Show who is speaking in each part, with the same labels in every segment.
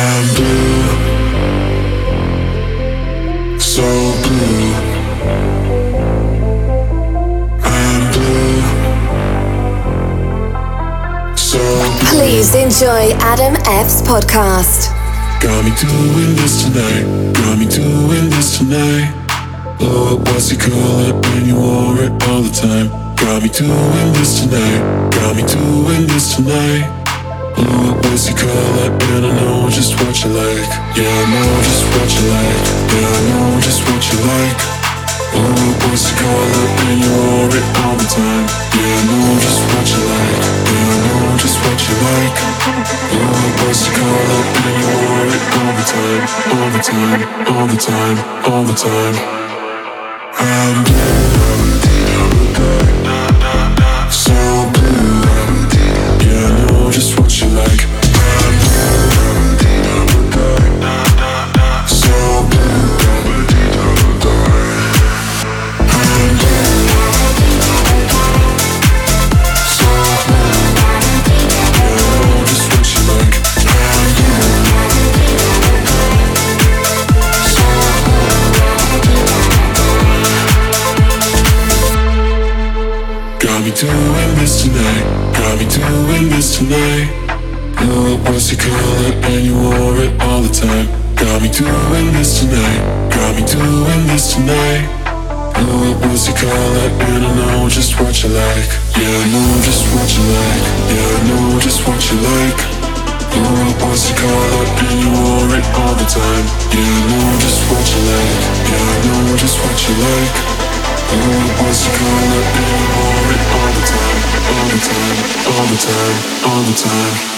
Speaker 1: I'm blue, so blue. I'm blue, so blue.
Speaker 2: Please enjoy Adam F's podcast.
Speaker 1: Got me doing this tonight. Got me doing this tonight. Oh, what's it called when you wore it all the time? Got me doing this tonight. Got me doing this tonight. What's it called and I know just what you like. Yeah, I know just what you like. Yeah, I know just what you like. What's it called when you wore it all the time? Yeah, I know just what you like. Yeah, I know just what you like. What's it called when you wore it all the time? All the time, all the time, all the time. I'm Me doing this tonight. What's it called? And you wore it all the time. Got me doing this tonight. Got me doing this tonight. What's it called? And I know just what you like. Yeah, I know just what you like. Yeah, I know just what you like. What's it called? And you wore it all the time. Yeah, I know just what you like. Yeah, I know just what you like. What's it called? And you wore it all the time. All the time. All the time. All the time.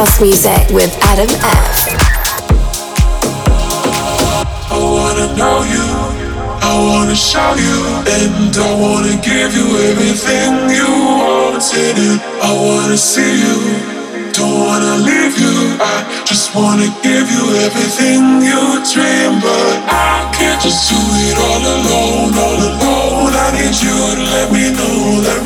Speaker 2: house music with Adam F.
Speaker 1: I wanna know you, I wanna show you, and I wanna give you everything you want. wanted. And I wanna see you, don't wanna leave you. I just wanna give you everything you dream, but I can't just do it all alone, all alone. I need you to let me know that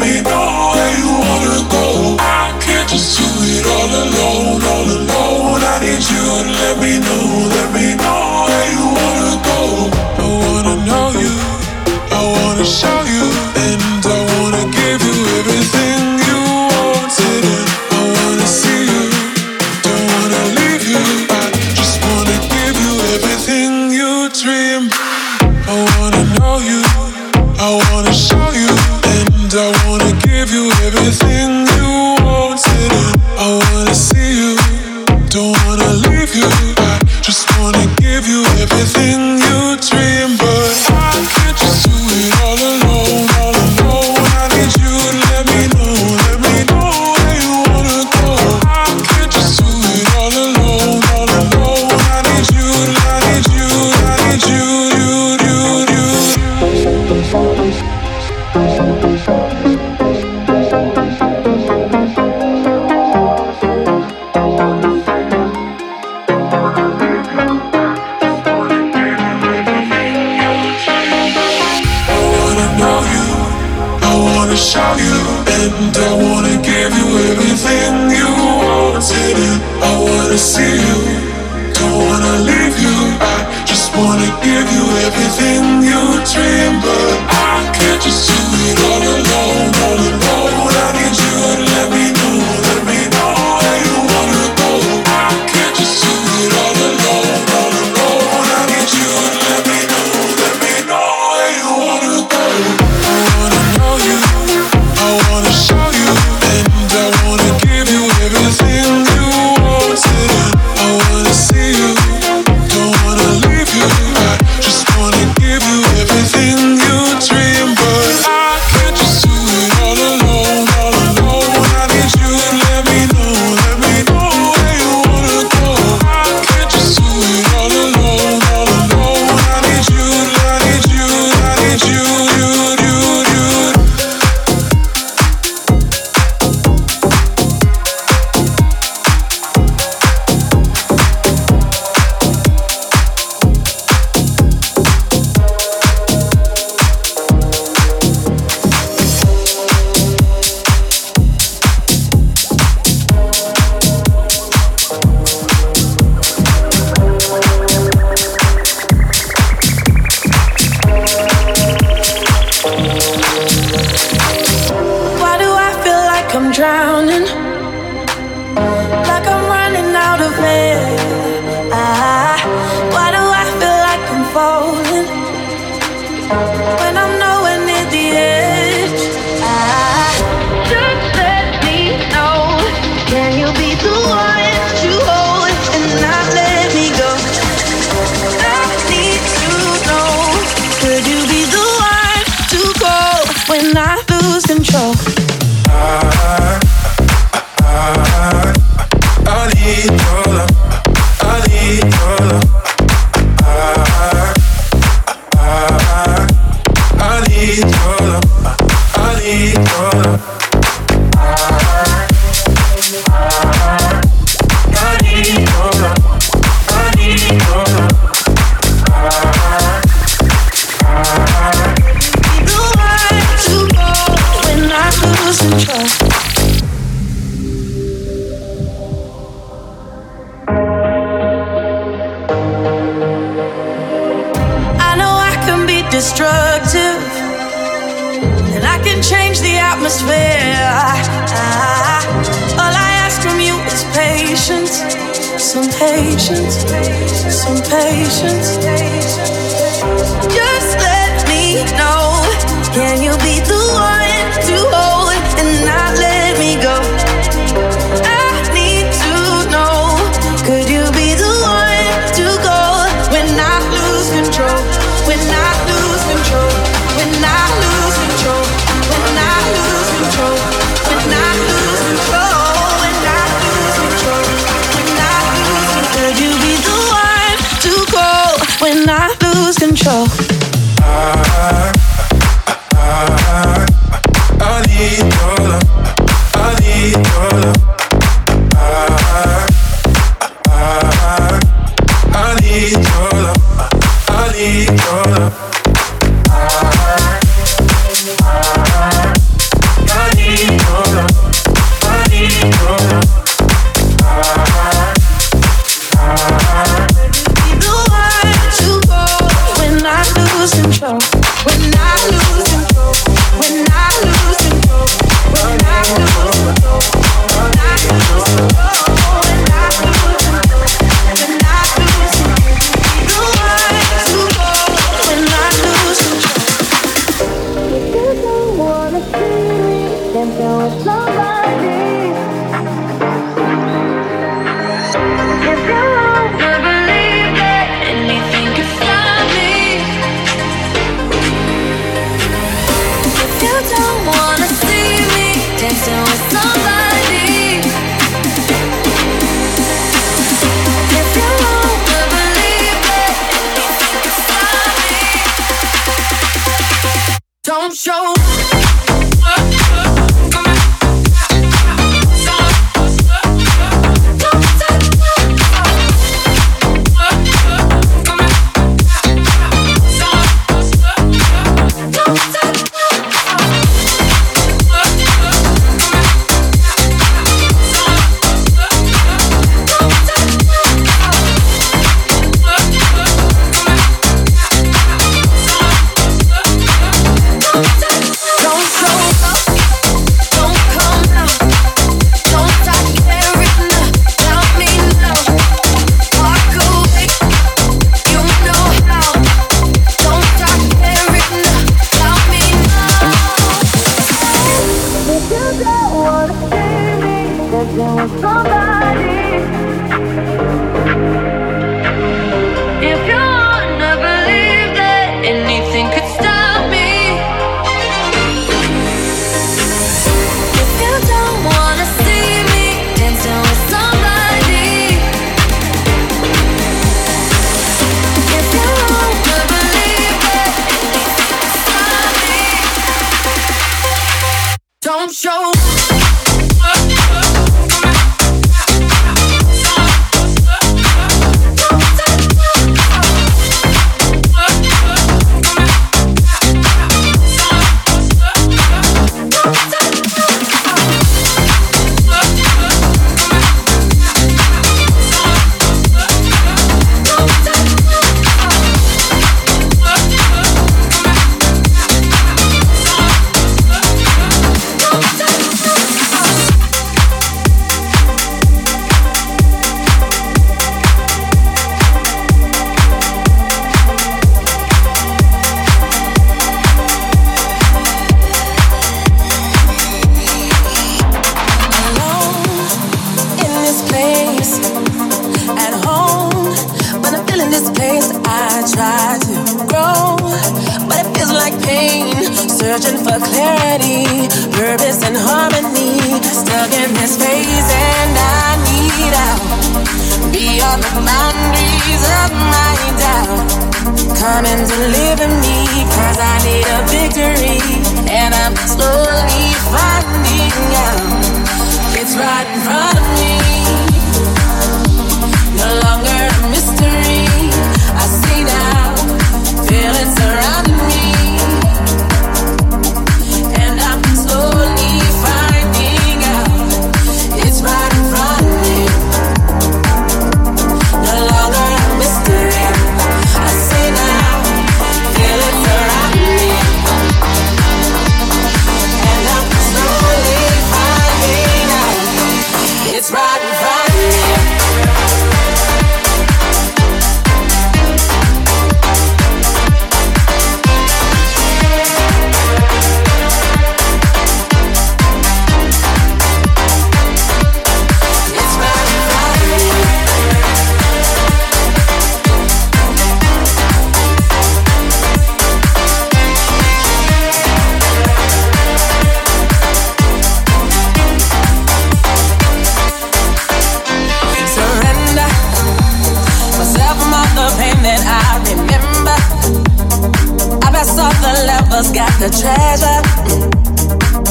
Speaker 1: us got the treasure.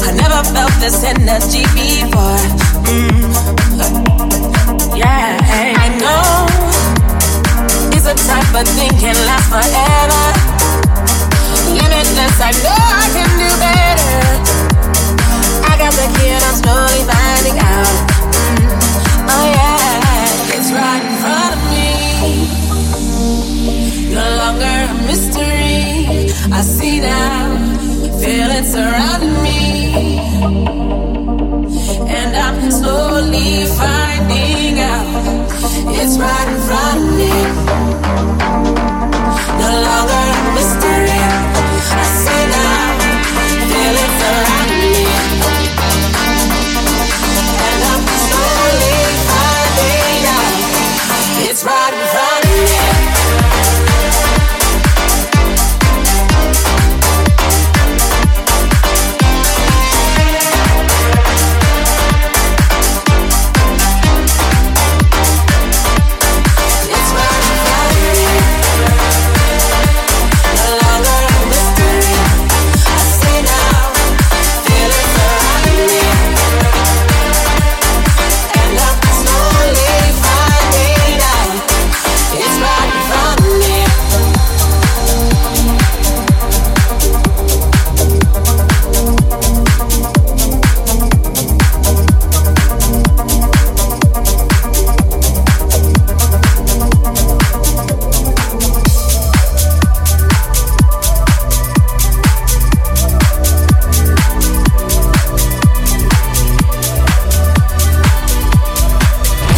Speaker 1: I never felt this energy before. Mm. Yeah, I know it's a type of thing can last forever. Limitless, I know I can do better. I got the key and I'm slowly finding out. Mm. Oh yeah, it's right in front of me. No longer a mystery. I see now, feel it surrounding me. And I'm slowly finding out it's right in front of me. No longer a mystery.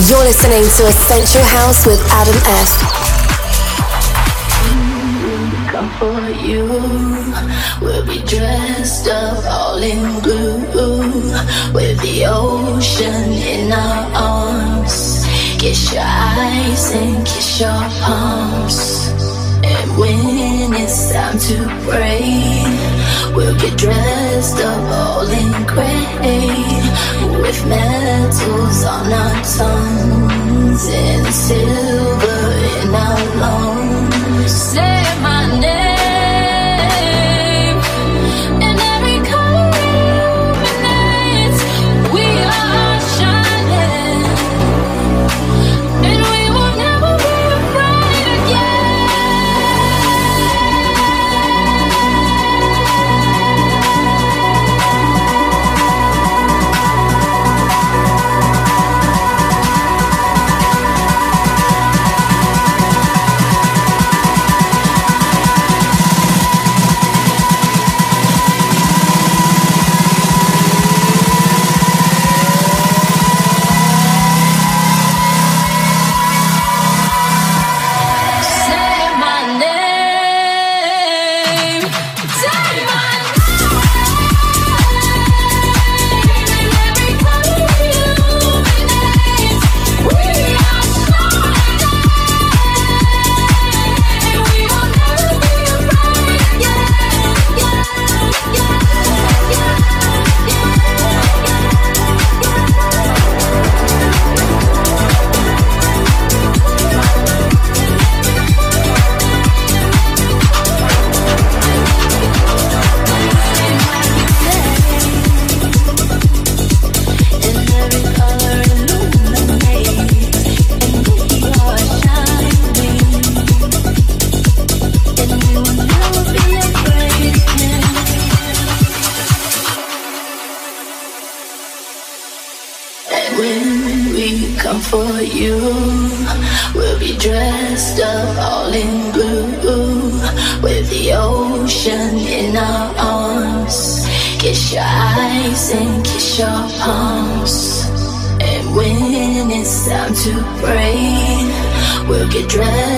Speaker 1: You're
Speaker 2: listening to Essential House with Adam F.
Speaker 3: Come for you, we'll be dressed up all in blue with the ocean in our arms. Kiss your eyes and kiss your palms, and when it's time to pray. We'll get dressed up all in gray with metals on our tongues and silver in our lungs.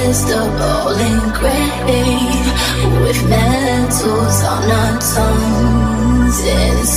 Speaker 3: is the rolling grave with metals on our tongues. And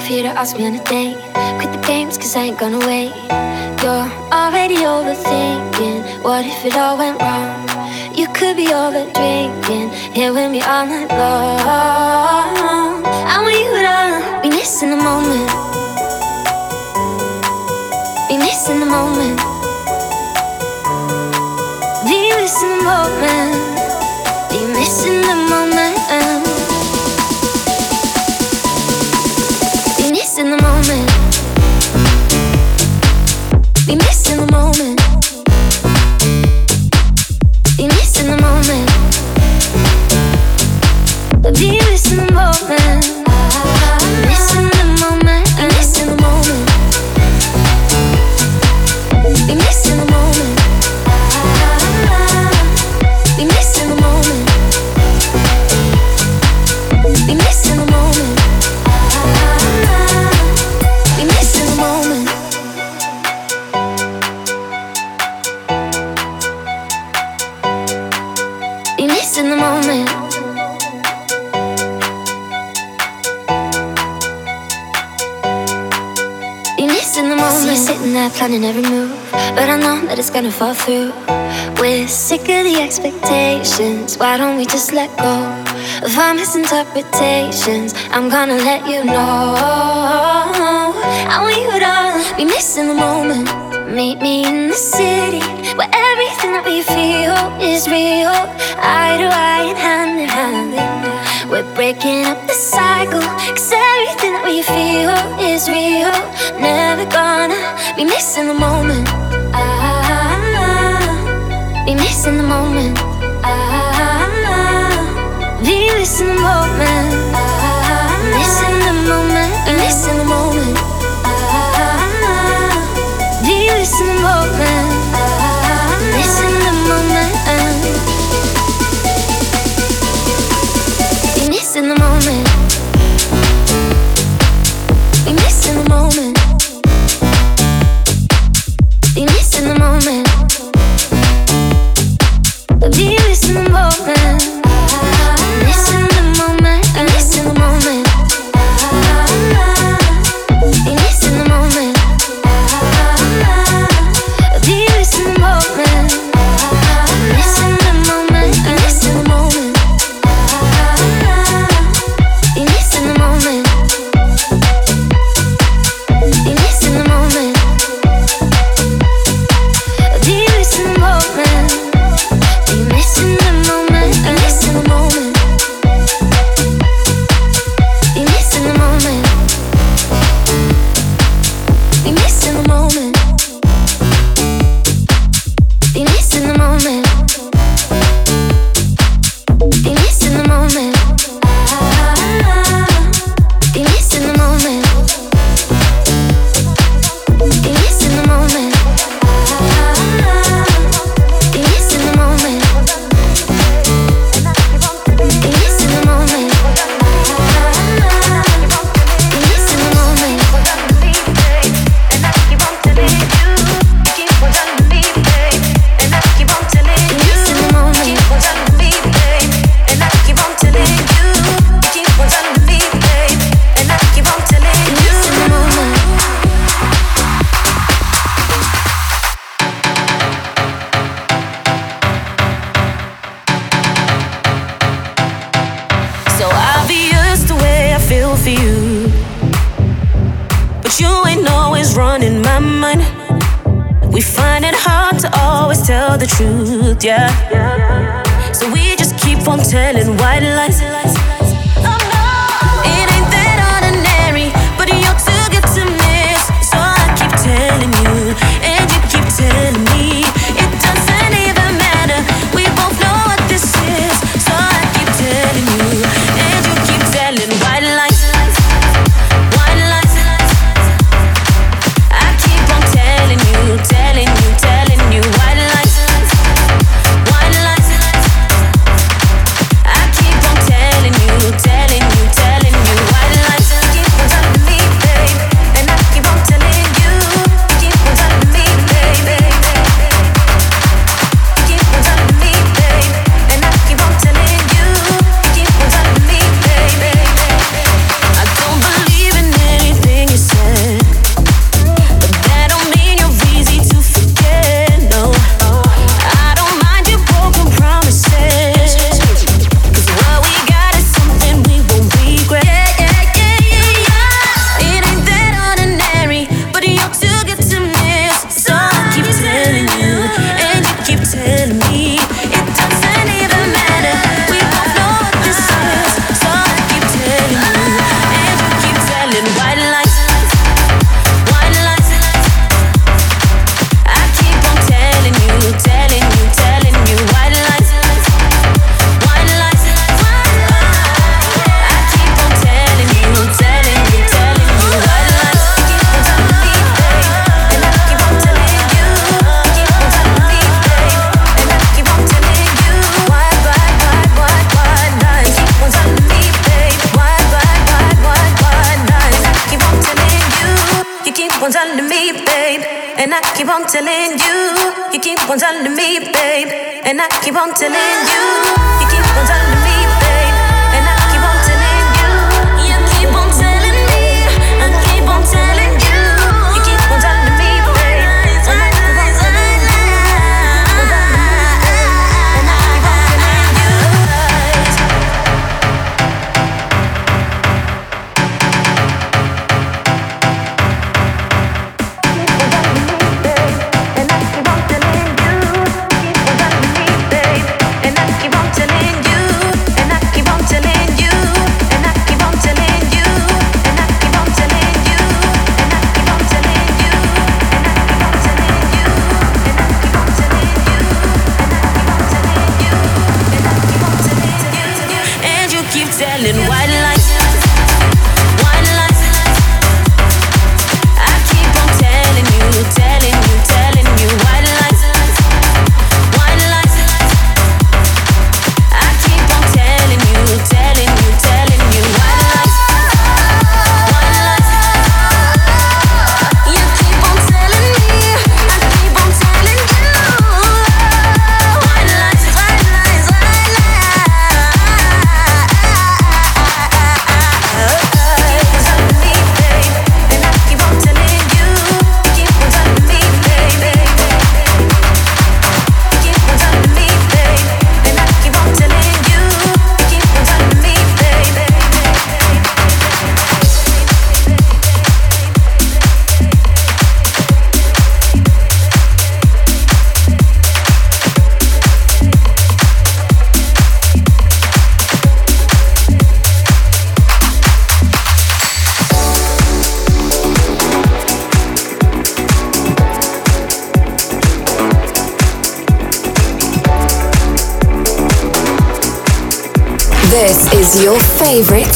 Speaker 4: Took for you to ask me on a date. Quit the games, cause I ain't gonna wait. You're already overthinking. What if it all went wrong? You could be over drinking, here with me all night long. I want you to be missing the moment Be missing the moment. Do you miss the moment? You missing the moment? Through. We're sick of the expectations. Why don't we just let go of our misinterpretations? I'm gonna let you know. I want you to be missing the moment. Meet me in the city where everything that we feel is real. Eye to eye and hand in hand. We're breaking up the cycle. Cause everything that we feel is real. Never gonna be missing the moment the moment. Be the moment. The moment. Be the moment. Be the moment. Be in the moment. Ah,
Speaker 5: yeah. Yeah. So we just keep on telling white lies. I keep on telling you,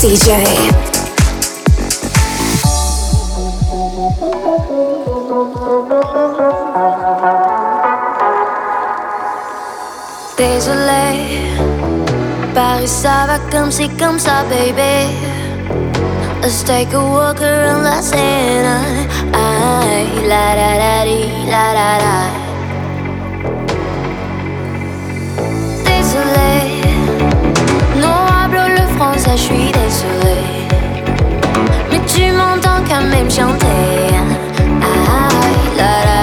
Speaker 2: CJ.
Speaker 4: Désolé, Paris ça va comme si comme ça, baby. Let's take a walk around La Seine. La da da dee, la da da. je suis désolée. Mais tu m'entends quand même chanter. Ah, ah, ah la, la.